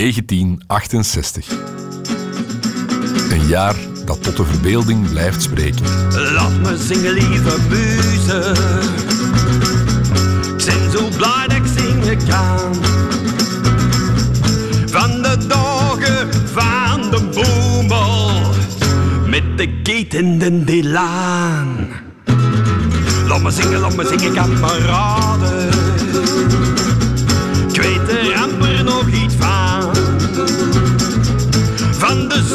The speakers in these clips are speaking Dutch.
1968. Een jaar dat tot de verbeelding blijft spreken. Laat me zingen, lieve muze. Ik ben zo blij dat ik zingen kan. Van de dagen van de boemel. Met de kiet en de dilaan. Laat me zingen, laat me zingen, kameraden.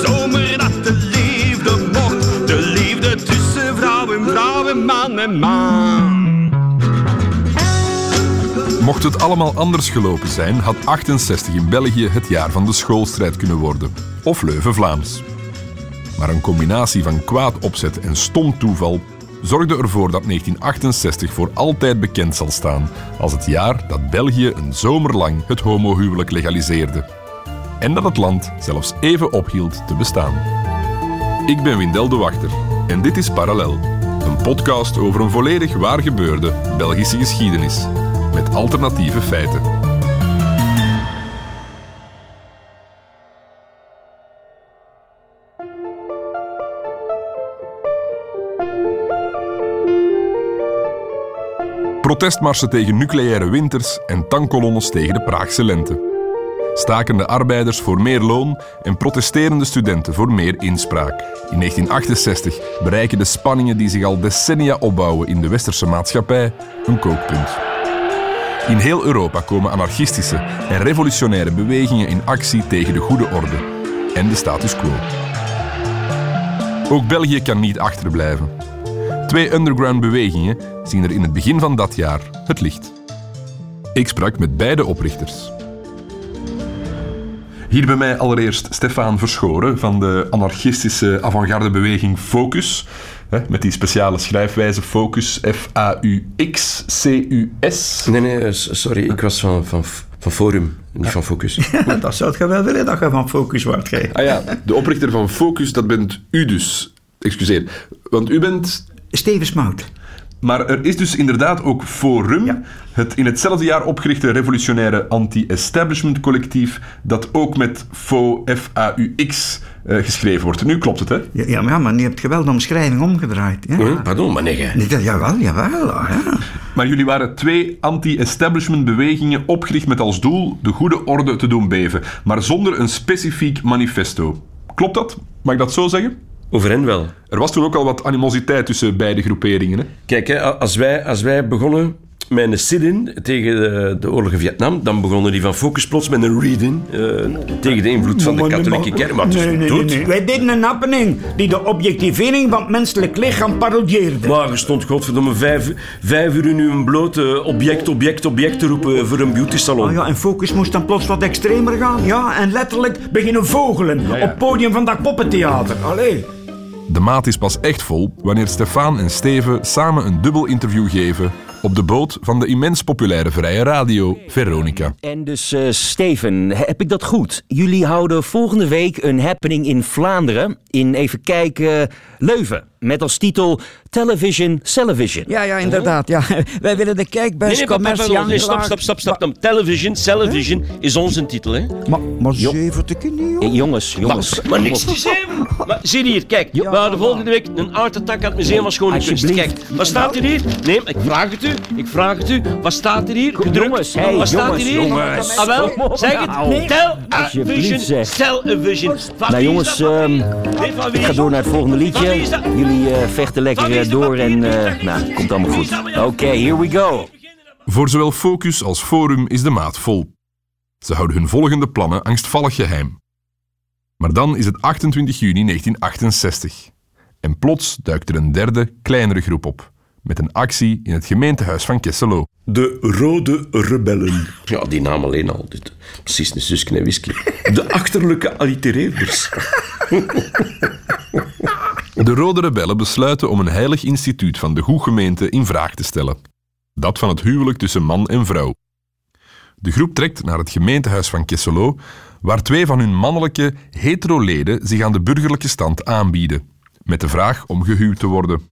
Zomer dat de liefde mocht. De liefde tussen vrouw en vrouw en man en. Mocht het allemaal anders gelopen zijn, had 68 in België het jaar van de schoolstrijd kunnen worden. Of Leuven-Vlaams. Maar een combinatie van kwaad opzet en stom toeval zorgde ervoor dat 1968 voor altijd bekend zal staan als het jaar dat België een zomerlang het homohuwelijk legaliseerde. En dat het land zelfs even ophield te bestaan. Ik ben Windel de Wachter en dit is Parallel, een podcast over een volledig waar gebeurde Belgische geschiedenis, met alternatieve feiten. Protestmarsen tegen nucleaire winters en tankkolonnes tegen de Praagse lente. Stakende arbeiders voor meer loon en protesterende studenten voor meer inspraak. In 1968 bereiken de spanningen die zich al decennia opbouwen in de westerse maatschappij een kookpunt. In heel Europa komen anarchistische en revolutionaire bewegingen in actie tegen de goede orde en de status quo. Ook België kan niet achterblijven. Twee underground bewegingen zien er in het begin van dat jaar het licht. Ik sprak met beide oprichters. Hier bij mij allereerst Stefan Verschoren van de anarchistische avant-garde beweging Focus. Hè, met die speciale schrijfwijze Focus, F-A-U-X-C-U-S. Nee, nee, s- sorry, ik was van, van, van Forum, niet van Focus. dat zou je wel willen dat je van focus wordt. gij. Ah ja, de oprichter van Focus, dat bent u dus. Excuseer. Want u bent Stevensmout. Maar er is dus inderdaad ook Forum, het in hetzelfde jaar opgerichte revolutionaire anti-establishment collectief, dat ook met FO, F-A-U-X eh, geschreven wordt. Nu klopt het, hè? Ja, ja, maar, ja, maar nu heb je wel de omschrijving omgedraaid. Ja. Pardon, maar nee, Nee, dat- Jawel, jawel. ah, Ja. Maar jullie waren twee anti-establishment bewegingen opgericht met als doel de goede orde te doen beven, maar zonder een specifiek manifesto. Klopt dat? Mag ik dat zo zeggen? Over hen wel. Er was toen ook al wat animositeit tussen beide groeperingen. Hè? Kijk, hè, als, wij, als wij begonnen met een sit-in tegen de, de oorlog in Vietnam, dan begonnen die van Focus plots met een read-in eh, tegen de invloed van de katholieke kerk. Maar het is nee, nee, dood. nee. Wij deden een happening die de objectivering van het menselijk lichaam parodieerde. Maar je stond godverdomme vijf, vijf uur in uw blote object, object, object te roepen voor een beauty salon. Oh ja, en focus moest dan plots wat extremer gaan. Ja, en letterlijk beginnen vogelen op het podium van dat poppentheater. Allee. De maat is pas echt vol wanneer Stefan en Steven samen een dubbel interview geven op de boot van de immens populaire vrije radio Veronica. En dus, eh, Steven, heb ik dat goed? Jullie houden volgende week een happening in Vlaanderen, in even kijken, Leuven. Met als titel Television Television. Ja, ja, inderdaad. Ja. Wij willen de kijkbuis Nee, nee, commercie nee, stop, stop, stop, stop. Television, television is onze titel, hè? Maar, maar zeven te. Eh, jongens, jongens. Maar niks te. Maar zie hier, kijk. We hadden volgende week een art attack aan het Museum van Schone Kunst. Kijk, wat staat er hier? Nee, ik vraag het u. Ik vraag het u. Wat staat er hier? Gedrukt. Jongens, hey, wat staat er jongens, hier? jongens. Ah, wel, zeg het. Nou, alsjeblieft, Television, zeg. television. Van Nou jongens, ehm, ik ga door naar het volgende liedje. Jullie eh, vechten lekker Eh, door en eh, nou, komt allemaal goed. Oké, here we go. Voor zowel Focus als Forum is de maat vol. Ze houden hun volgende plannen angstvallig geheim. Maar dan is het 28 juni 1968. En plots duikt er een derde, kleinere groep op. Met een actie in het gemeentehuis van Kesselo. De Rode Rebellen. Ja, die naam alleen al. Dit, precies een zusken en whisky. De achterlijke allitereerders. De Rode Rebellen besluiten om een heilig instituut van de Goegemeente in vraag te stellen. Dat van het huwelijk tussen man en vrouw. De groep trekt naar het gemeentehuis van Kesselo, waar twee van hun mannelijke hetero-leden zich aan de burgerlijke stand aanbieden, met de vraag om gehuwd te worden.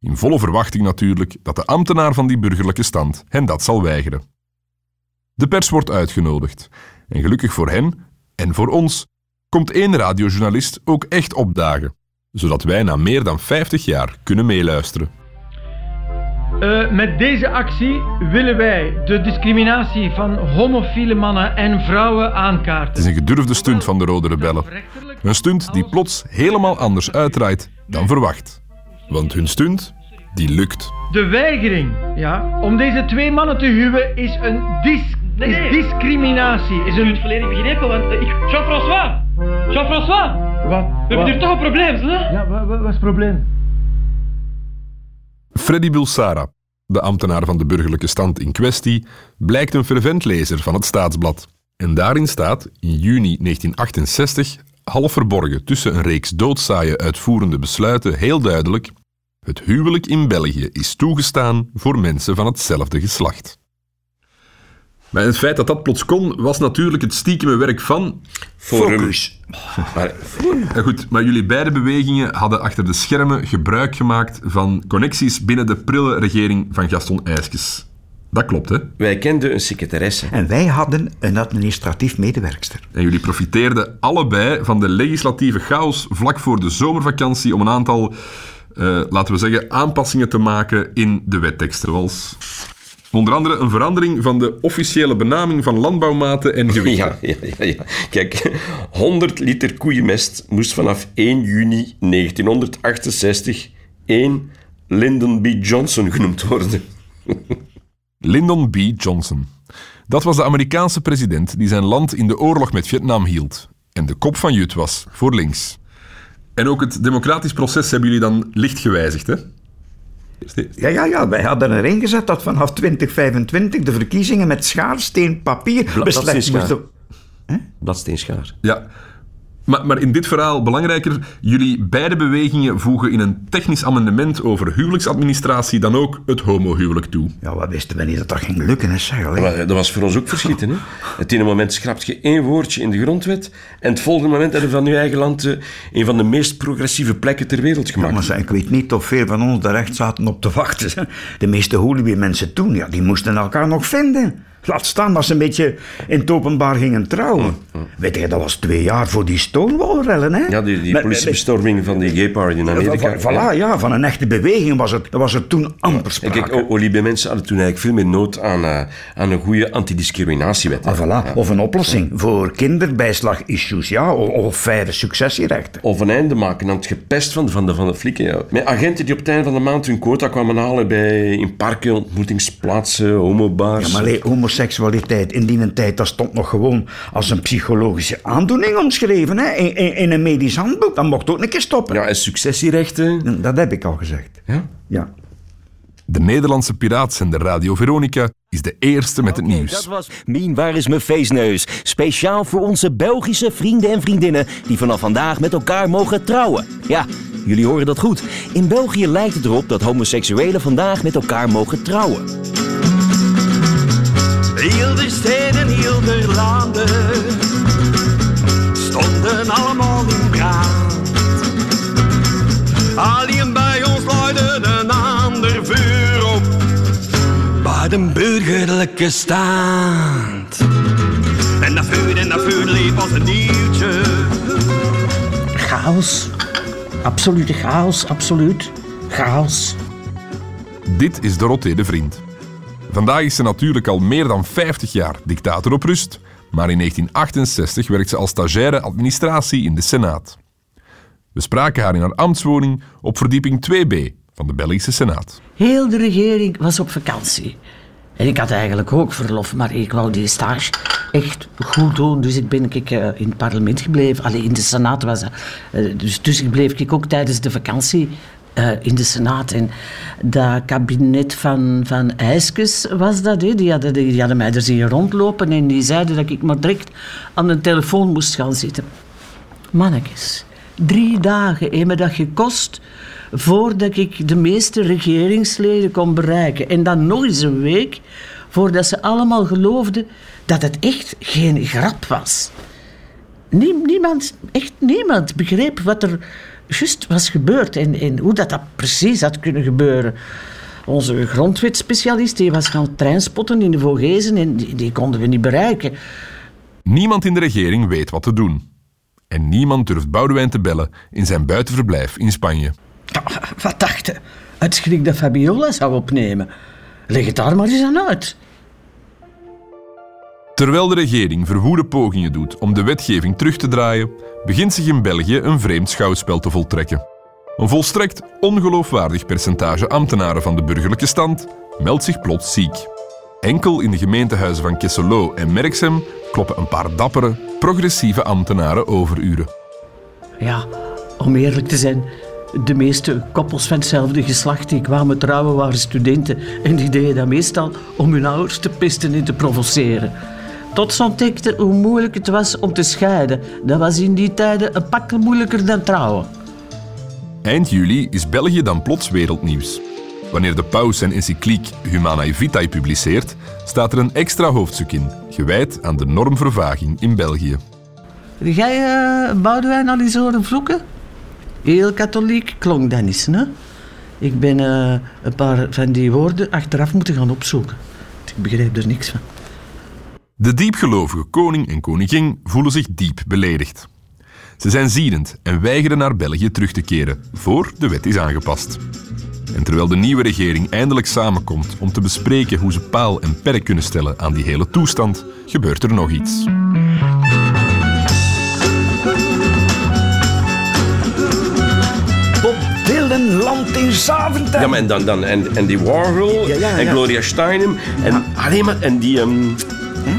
In volle verwachting natuurlijk dat de ambtenaar van die burgerlijke stand hen dat zal weigeren. De pers wordt uitgenodigd en gelukkig voor hen En voor ons komt één radiojournalist ook echt opdagen, zodat wij na meer dan 50 jaar kunnen meeluisteren. Eh, met deze actie willen wij de discriminatie van homofiele mannen en vrouwen Het aankaarten. is een gedurfde stunt van de Rode Rebellen. Een stunt die plots helemaal anders uitdraait dan verwacht. Want hun stunt, die lukt. De weigering ja, om deze twee mannen te huwen is een dis is discriminatie. Is een... volledig begrepen, want ik... Jean-François! Jean-François! Wat? We hebben hier toch een probleem, hè? Ja, wat, wat is het probleem? Freddy Bulsara, de ambtenaar van de burgerlijke stand in kwestie, blijkt een fervent lezer van het Staatsblad. En daarin staat, in juni 1968, half verborgen tussen een reeks doodzaaie uitvoerende besluiten, heel duidelijk: het huwelijk in België is toegestaan voor mensen van hetzelfde geslacht. Maar het feit dat dat plots kon, was natuurlijk het stiekeme werk van. Forum. Focus. Maar, Ja, goed, maar jullie beide bewegingen hadden achter de schermen gebruik gemaakt van connecties binnen de prille regering van Gaston Ijskes. Dat klopt, hè? wij kenden een secretaresse. En wij hadden een administratief medewerkster. En jullie profiteerden allebei van de legislatieve chaos vlak voor de zomervakantie om een aantal, eh, laten we zeggen, aanpassingen te maken in de wetteksten. Zoals onder andere een verandering van de officiële benaming van landbouwmaten en gewichten. Ja, ja, ja, ja. Kijk, 100 liter koeienmest moest vanaf 1 juni 1968 één Lyndon B. Johnson genoemd worden. Lyndon B. Johnson. Dat was de Amerikaanse president die zijn land in de oorlog met Vietnam hield. En de kop van Jut was voor links. En ook het democratisch proces hebben jullie dan licht gewijzigd, hè? Ja, ja, ja, wij hadden erin gezet dat vanaf 2025 de verkiezingen met schaar, steen, papier beslecht steensschaar. moesten... Bladsteenschaar. Ja. Maar, maar in dit verhaal belangrijker, jullie beide bewegingen voegen in een technisch amendement over huwelijksadministratie dan ook het homohuwelijk toe. Ja, wat wisten we niet dat dat ging lukken, hè. Maar dat was voor ons ook verschieten. Hè? Het ene moment schrapt je één woordje in de grondwet en het volgende moment heb je van je eigen land eh, een van de meest progressieve plekken ter wereld Ja, gemaakt. maar ik weet niet of veel van ons daar echt zaten op te wachten. De meeste Hooligan-mensen toen, ja, die moesten elkaar nog vinden. Laat staan dat ze een beetje in het openbaar gingen trouwen. Weet je, dat was twee jaar voor die Stonewall-rellen, hè? Ja, die, die politiebestorming van die gay party in met- Amerika. Voilà, ja, van een echte beweging was het, was er toen amper sprake. kijk, O- Olibe mensen hadden toen eigenlijk veel meer nood aan, eh, aan een goede antidiscriminatiewet. Ah, voilà. Of een oplossing voor kinderbijslag-issues, ja, of, of faire successierechten. Of een einde maken aan het gepest van, van, de, van de flikken. Ja. Met agenten die op het einde van de maand hun quota kwamen halen bij, in parken, ontmoetingsplaatsen, homobars. Ja, maar allee, homoseksualiteit in die tijd, dat stond nog gewoon als een psychologische aandoening omschreven, hè? In, in, in een medisch handboek. Dat mocht ook een keer stoppen. Ja, en successierechten. Dat heb ik al gezegd. Ja? Ja. De Nederlandse piraatzender Radio Veronica is de eerste met het nieuws. Dat was Mien, waar is mijn feestneus? Speciaal voor onze Belgische vrienden en vriendinnen die vanaf vandaag met elkaar mogen trouwen. Ja, jullie horen dat goed. In België lijkt het erop dat homoseksuelen vandaag met elkaar mogen trouwen. Heel de steden, heel de landen stonden allemaal in brand. Alleen bij ons luidde een ander vuur op, bij de burgerlijke stand. En dat vuur en dat vuur liep als een nieuwtje. Chaos. Absolute chaos, absoluut. Chaos. Dit is de Vriend. Vandaag is ze natuurlijk al meer dan 50 jaar dictator op rust, maar in 1968 werkt ze als stagiaire administratie in de Senaat. We spraken haar in haar ambtswoning op verdieping 2b van de Belgische Senaat. Heel de regering was op vakantie. En ik had eigenlijk ook verlof, maar ik wou die stage echt goed doen. Dus ik ben ik, eh, in het parlement gebleven. Alleen in de Senaat was dat. Eh, dus, dus ik bleef ik ook tijdens de vakantie eh, in de Senaat. En dat kabinet van, van IJskes was dat. Hè. Die, hadden, die hadden mij er zien rondlopen en die zeiden dat ik maar direct aan de telefoon moest gaan zitten. Mannetjes, drie dagen heeft me dat gekost voordat ik de meeste regeringsleden kon bereiken. En dan nog eens een week voordat ze allemaal geloofden dat het echt geen grap was. Nie- niemand, echt niemand begreep wat er juist was gebeurd en, en hoe dat, dat precies had kunnen gebeuren. Onze grondwetspecialist die was gaan treinspotten in de Vogezen en die, die konden we niet bereiken. Niemand in de regering weet wat te doen. En niemand durft Boudewijn te bellen in zijn buitenverblijf in Spanje. Wat dacht je? Het schrik dat Fabiola zou opnemen. Leg het daar maar eens aan uit. Terwijl de regering verwoede pogingen doet om de wetgeving terug te draaien, begint zich in België een vreemd schouwspel te voltrekken. Een volstrekt ongeloofwaardig percentage ambtenaren van de burgerlijke stand meldt zich plots ziek. Enkel in de gemeentehuizen van Kesselo en Merksem kloppen een paar dappere, progressieve ambtenaren overuren. Ja, om eerlijk te zijn, de meeste koppels van hetzelfde geslacht die kwamen trouwen waren studenten en die deden dat meestal om hun ouders te pesten en te provoceren. Tot ze ontdekten hoe moeilijk het was om te scheiden. Dat was in die tijden een pak moeilijker dan trouwen. Eind juli is België dan plots wereldnieuws. Wanneer de paus zijn encycliek Humanae Vitae publiceert, staat er een extra hoofdstuk in, gewijd aan de normvervaging in België. Jij uh, Boudewijn al eens horen vloeken? Heel katholiek klonk dat niet, hè? Ik ben uh, een paar van die woorden achteraf moeten gaan opzoeken. Ik begreep er niks van. De diepgelovige koning en koningin voelen zich diep beledigd. Ze zijn ziedend en weigeren naar België terug te keren, voor de wet is aangepast. En terwijl de nieuwe regering eindelijk samenkomt om te bespreken hoe ze paal en perk kunnen stellen aan die hele toestand, gebeurt er nog iets. Bob Dylan landt in Zaventem. Ja, maar en, dan, dan, en, en die Warhol Ja, ja, en ja. Gloria Steinem en alleen maar... En die... ehm en,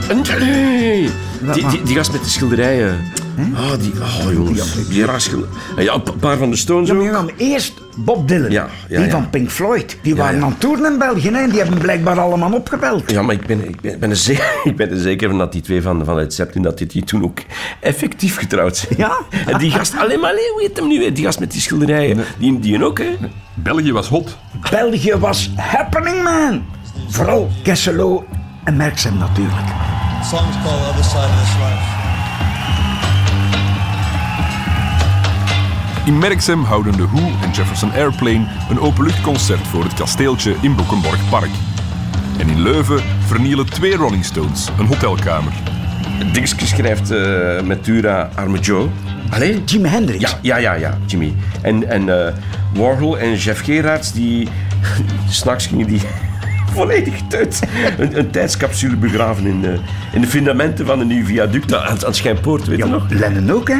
nee, die, die, die gast met de schilderijen. Ah, die... Oh, jongens. Die raar schilder- Ja, een paar van de Stones Ja, maar ook. dan eerst Bob Dylan. Ja, ja, die ja. van Pink Floyd. Die waren ja. aan het toeren in België en die hebben blijkbaar allemaal opgebeld. Ja, maar ik ben, ik ben, ben er zeker, ik ben er zeker van dat die twee van, van het Zeppelin, dat die, die toen ook effectief getrouwd zijn. Ja? En die gast, alleen maar, alleen, hoe heet hem nu weer? Die gast met die schilderijen, die, die ook, hè? België was hot. België was happening, man. Vooral Kesselo en Merksem natuurlijk. Song's called Other Side of This Life. In Merksem houden de Who en Jefferson Airplane een openluchtconcert voor het kasteeltje in Boekenborg Park. En in Leuven vernielen twee Rolling Stones een hotelkamer. Dingske schrijft eh met Tura Arme Joe. Allee? Jimi Hendrix. Ja, ja, ja, ja, Jimmy. En, en eh, Warhol en Jeff Gerards, die... S'nachts gingen die volledig uit een, een tijdscapsule begraven in de, in de fundamenten van een nieuw viaduct aan, aan het Schijnpoort, weet je nog? Lennon ook, hè?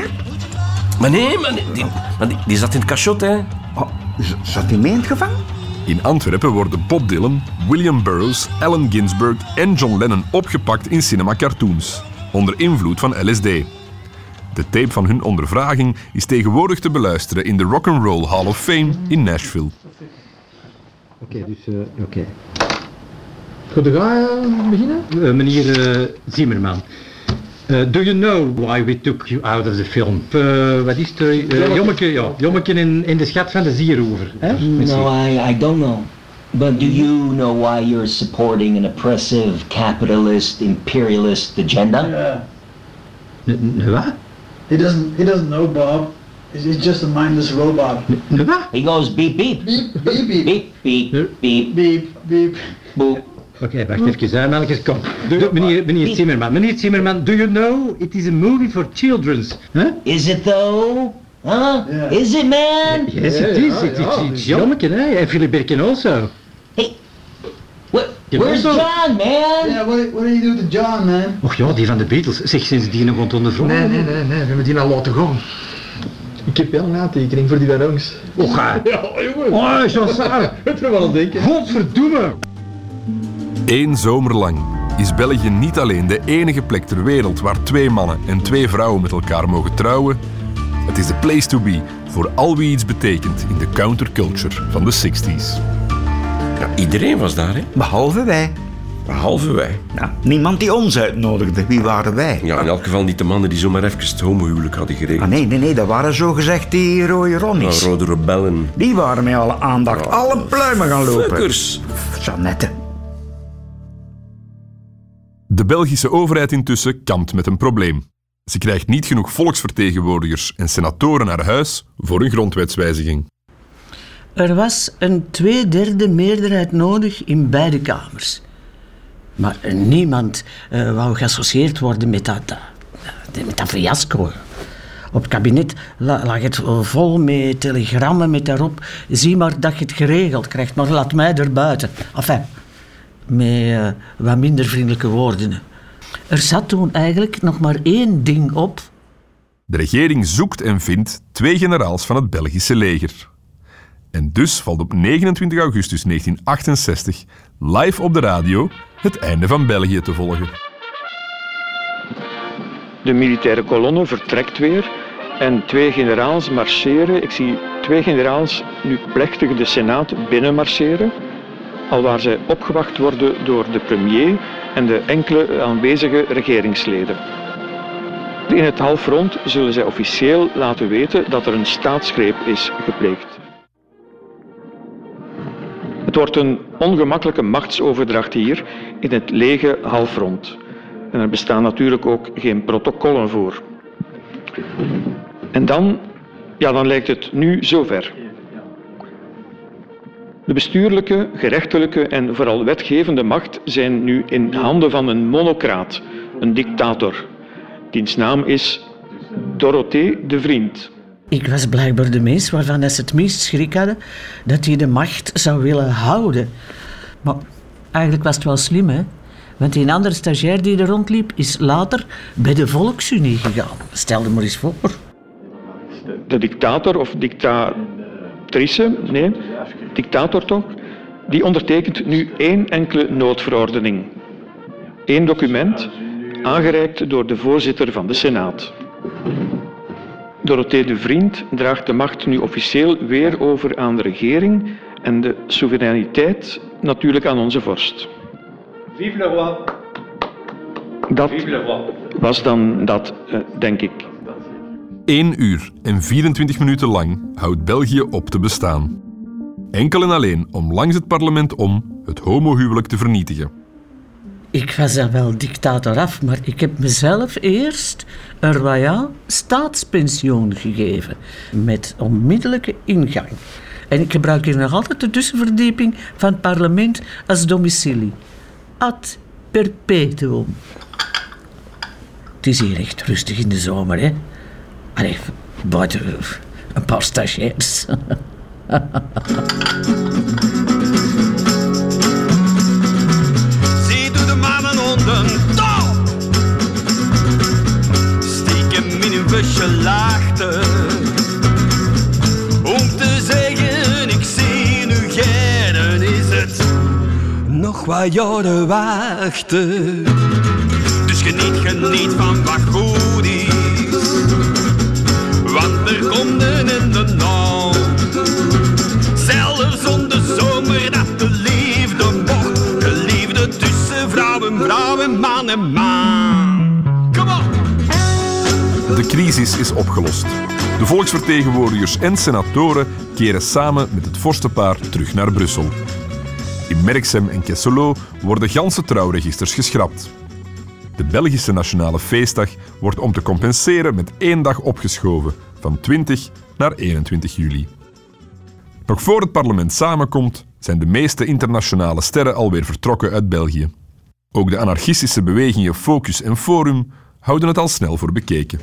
Maar nee, maar die, maar die, die zat in het cachot, hè. Oh, zat hij mee in het gevangen? In Antwerpen worden Bob Dylan, William Burroughs, Allen Ginsberg en John Lennon opgepakt in cinema cartoons, onder invloed van LSD. De tape van hun ondervraging is tegenwoordig te beluisteren in de Rock'n'Roll Hall of Fame in Nashville. Oké, dus eh, oké. Goed, ga je beginnen? Eh, meneer eh, Zimmerman. Eh, do you know why we took you out of the film? Eh, wat is het? eh, jommeke, ja. Jommeke in, in de schat van de Zieroever. Hè? No, I, I don't know. But do you know why you're supporting an oppressive, capitalist, imperialist agenda? N- Wat? He doesn't. He doesn't know, Bob. He's, just a mindless robot. N- Wat? He goes beep beep. Beep beep beep Beep beep beep beep beep. boop. Oké, wacht even, hè, mannetjes, kom. Do- meneer, meneer Zimmerman, meneer Zimmerman, do you know it is a movie for children's? Huh? Is it though? Huh? Yeah. Is it, man? Yes, it is. it's, it's jommeke, hè. En Philip Birkin also. Hey, wh- You where's John, man? Yeah. What, what do you do to John, man? Och ja, die van de Beatles. Zeg, sinds die nog onder Nee, nee, nee, nee, we hebben die al laten gaan. Ik heb wel een aantekening voor die van ons. Och, hè. Ja, jongen. Oh, Jean Sarre. Het we wel denken. Godverdomme. Eén zomer lang is België niet alleen de enige plek ter wereld waar twee mannen en twee vrouwen met elkaar mogen trouwen. Het is de place to be voor al wie iets betekent in de counterculture van de 60s. Ja, iedereen was daar, hè. Behalve wij. Behalve wij. Nou, niemand die ons uitnodigde. Wie waren wij? Ja, in elk geval niet de mannen die zomaar even het homohuwelijk hadden Ah, geregeld. nee, nee, nee, dat waren zogezegd die rode Nou, ronnies. rode rebellen. Die waren met alle aandacht alle pluimen gaan lopen. Fuckers. Jeannette. De Belgische overheid intussen kampt met een probleem. Ze krijgt niet genoeg volksvertegenwoordigers en senatoren naar huis voor een grondwetswijziging. Er was een tweederde meerderheid nodig in beide kamers. Maar niemand eh, wou geassocieerd worden met dat, dat met dat fiasco. Op het kabinet la- lag het vol met telegrammen met daarop. Zie maar dat je het geregeld krijgt, maar laat mij er buiten. Enfin, met eh, wat minder vriendelijke woorden. Er zat toen eigenlijk nog maar één ding op. De regering zoekt en vindt twee generaals van het Belgische leger. En dus valt op 29 augustus 1968 live op de radio het einde van België te volgen. De militaire kolonne vertrekt weer en twee generaals marcheren. Ik zie twee generaals nu plechtig de Senaat binnenmarcheren, alwaar zij opgewacht worden door de premier en de enkele aanwezige regeringsleden. In het halfrond zullen zij officieel laten weten dat er een staatsgreep is gepleegd. Het wordt een ongemakkelijke machtsoverdracht hier in het lege halfrond. En er bestaan natuurlijk ook geen protocollen voor. En dan, ja, dan lijkt het nu zover. De bestuurlijke, gerechtelijke en vooral wetgevende macht zijn nu in handen van een monocraat, een dictator. Diens naam is Dorothee de Vriend. Ik was blijkbaar de mens waarvan ze het meest schrik hadden dat hij de macht zou willen houden. Maar eigenlijk was het wel slim, hè? Want die andere stagiair die er rondliep, is later bij de Volksunie gegaan. Stel je maar eens voor. De dictator of dictatrice, nee, dictator toch, die ondertekent nu één enkele noodverordening. Eén document, aangereikt door de voorzitter van de Senaat. Dorothee de Vriend draagt de macht nu officieel weer over aan de regering en de soevereiniteit natuurlijk aan onze vorst. Vive le roi. Dat Vive le roi. was dan dat, eh, denk ik. 1 uur en 24 minuten lang houdt België op te bestaan. Enkel en alleen om langs het parlement om het homohuwelijk te vernietigen. Ik was dan wel dictator af, maar ik heb mezelf eerst een royaal staatspensioen gegeven. Met onmiddellijke ingang. En ik gebruik hier nog altijd de tussenverdieping van het parlement als domicilie. Ad perpetuum. Het is hier echt rustig in de zomer, hè? Allee, buiten een paar stagiairs. Zie doe de mannen onder top. Stiekem in een busje laagte. Om te zeggen, ik zie nu geen, is het nog wat jaren wachten. Dus geniet, geniet van wat goed is. Want er komt in de nacht. De crisis is opgelost. De volksvertegenwoordigers en senatoren keren samen met het vorstenpaar terug naar Brussel. In Merksem en Kesselo worden ganse trouwregisters geschrapt. De Belgische Nationale Feestdag wordt om te compenseren met één dag opgeschoven, van 20 naar 21 juli. Nog voor het parlement samenkomt, zijn de meeste internationale sterren alweer vertrokken uit België. Ook de anarchistische bewegingen Focus en Forum houden het al snel voor bekeken.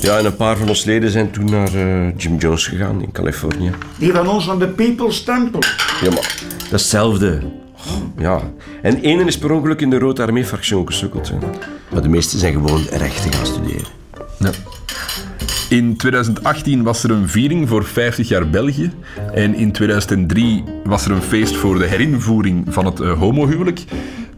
Ja, en een paar van ons leden zijn toen naar eh, Jim Jones gegaan in Californië. Die van ons aan de People's Temple. Ja, maar dat is hetzelfde. Oh, Ja. En ene is per ongeluk in de Rode Armee-fractie gesukkeld. Hè. Maar de meesten zijn gewoon rechten gaan studeren. Ja. In 2018 was er een viering voor 50 jaar België. En in 2003 was er een feest voor de herinvoering van het eh, homohuwelijk.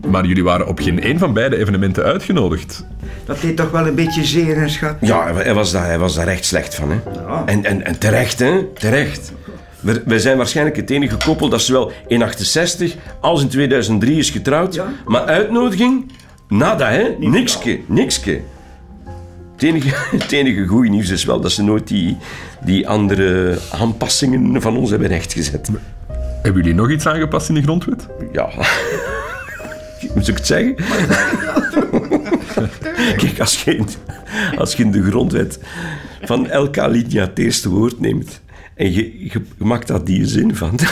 Maar jullie waren op geen een van beide evenementen uitgenodigd. Dat deed toch wel een beetje zeer, hè, schat? Ja, hij- was daar, hij was daar echt slecht van. Hè. En, en, en terecht, hè? Terecht. We, wij zijn waarschijnlijk het enige koppel dat zowel in 68 als in 2003 is getrouwd. Maar uitnodiging? Nada, hè? Nikske, nikske. Het enige, het enige goede nieuws is wel dat ze nooit die, die andere aanpassingen van ons hebben rechtgezet. Hebben jullie nog iets aangepast in de grondwet? Ja. Moet ik het zeggen? Kijk, als je, in, als je in de grondwet van elke alinea het eerste woord neemt en je, je maakt daar die zin van.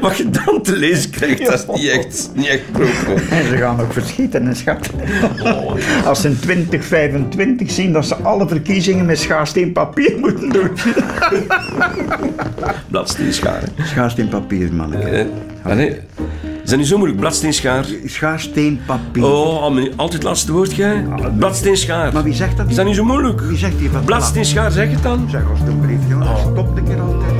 wat je dan te lezen krijgt, dat is niet echt, niet echt proper. En ze gaan ook verschieten, hè, schat. Als ze in 2025 zien dat ze alle verkiezingen met schaarsteen papier moeten doen. Bladsteenschaar. hè. Schaarsteen papier, manneke. Eh, dat niet zo moeilijk? Bladsteenschaar? Schaarsteen papier. Oh, al- altijd het laatste woord, jij? Bladsteenschaar. Maar wie zegt dat? Is dat niet zo moeilijk? Wie zegt die van Bladsteenschaar, zeg het dan. Zeg alsjeblieft, jongen. Stop een keer altijd.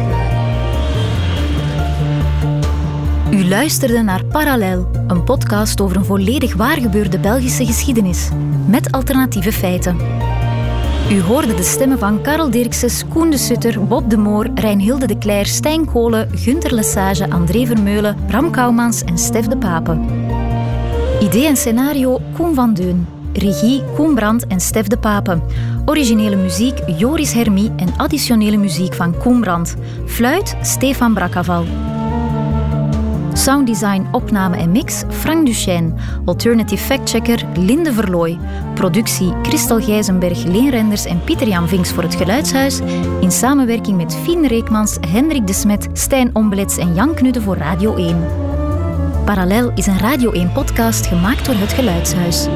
U luisterde naar Parallel, een podcast over een volledig waargebeurde Belgische geschiedenis, met alternatieve feiten. U hoorde de stemmen van Karel Dirkses, Koen de Sutter, Bob de Moor, Reinhilde de Cler, Stijn Kolen, Gunther Lesage, André Vermeulen, Bram Kouwmans en Stef de Pape. Idee en scenario Koen van Deun. Regie Koen Brandt en Stef de Pape. Originele muziek Joris Hermie en additionele muziek van Koen Brandt. Fluit Stefan Brakaval. Sounddesign, opname en mix Frank Duchesne. Alternative factchecker Linde Verlooy. Productie Christel Gijzenberg, Leen Renders en Pieter-Jan Vinks voor het Geluidshuis. In samenwerking met Fien Reekmans, Hendrik de Smet, Stijn Ombelets en Jan Knutte voor Radio 1. Parallel is een Radio 1 podcast gemaakt door het Geluidshuis.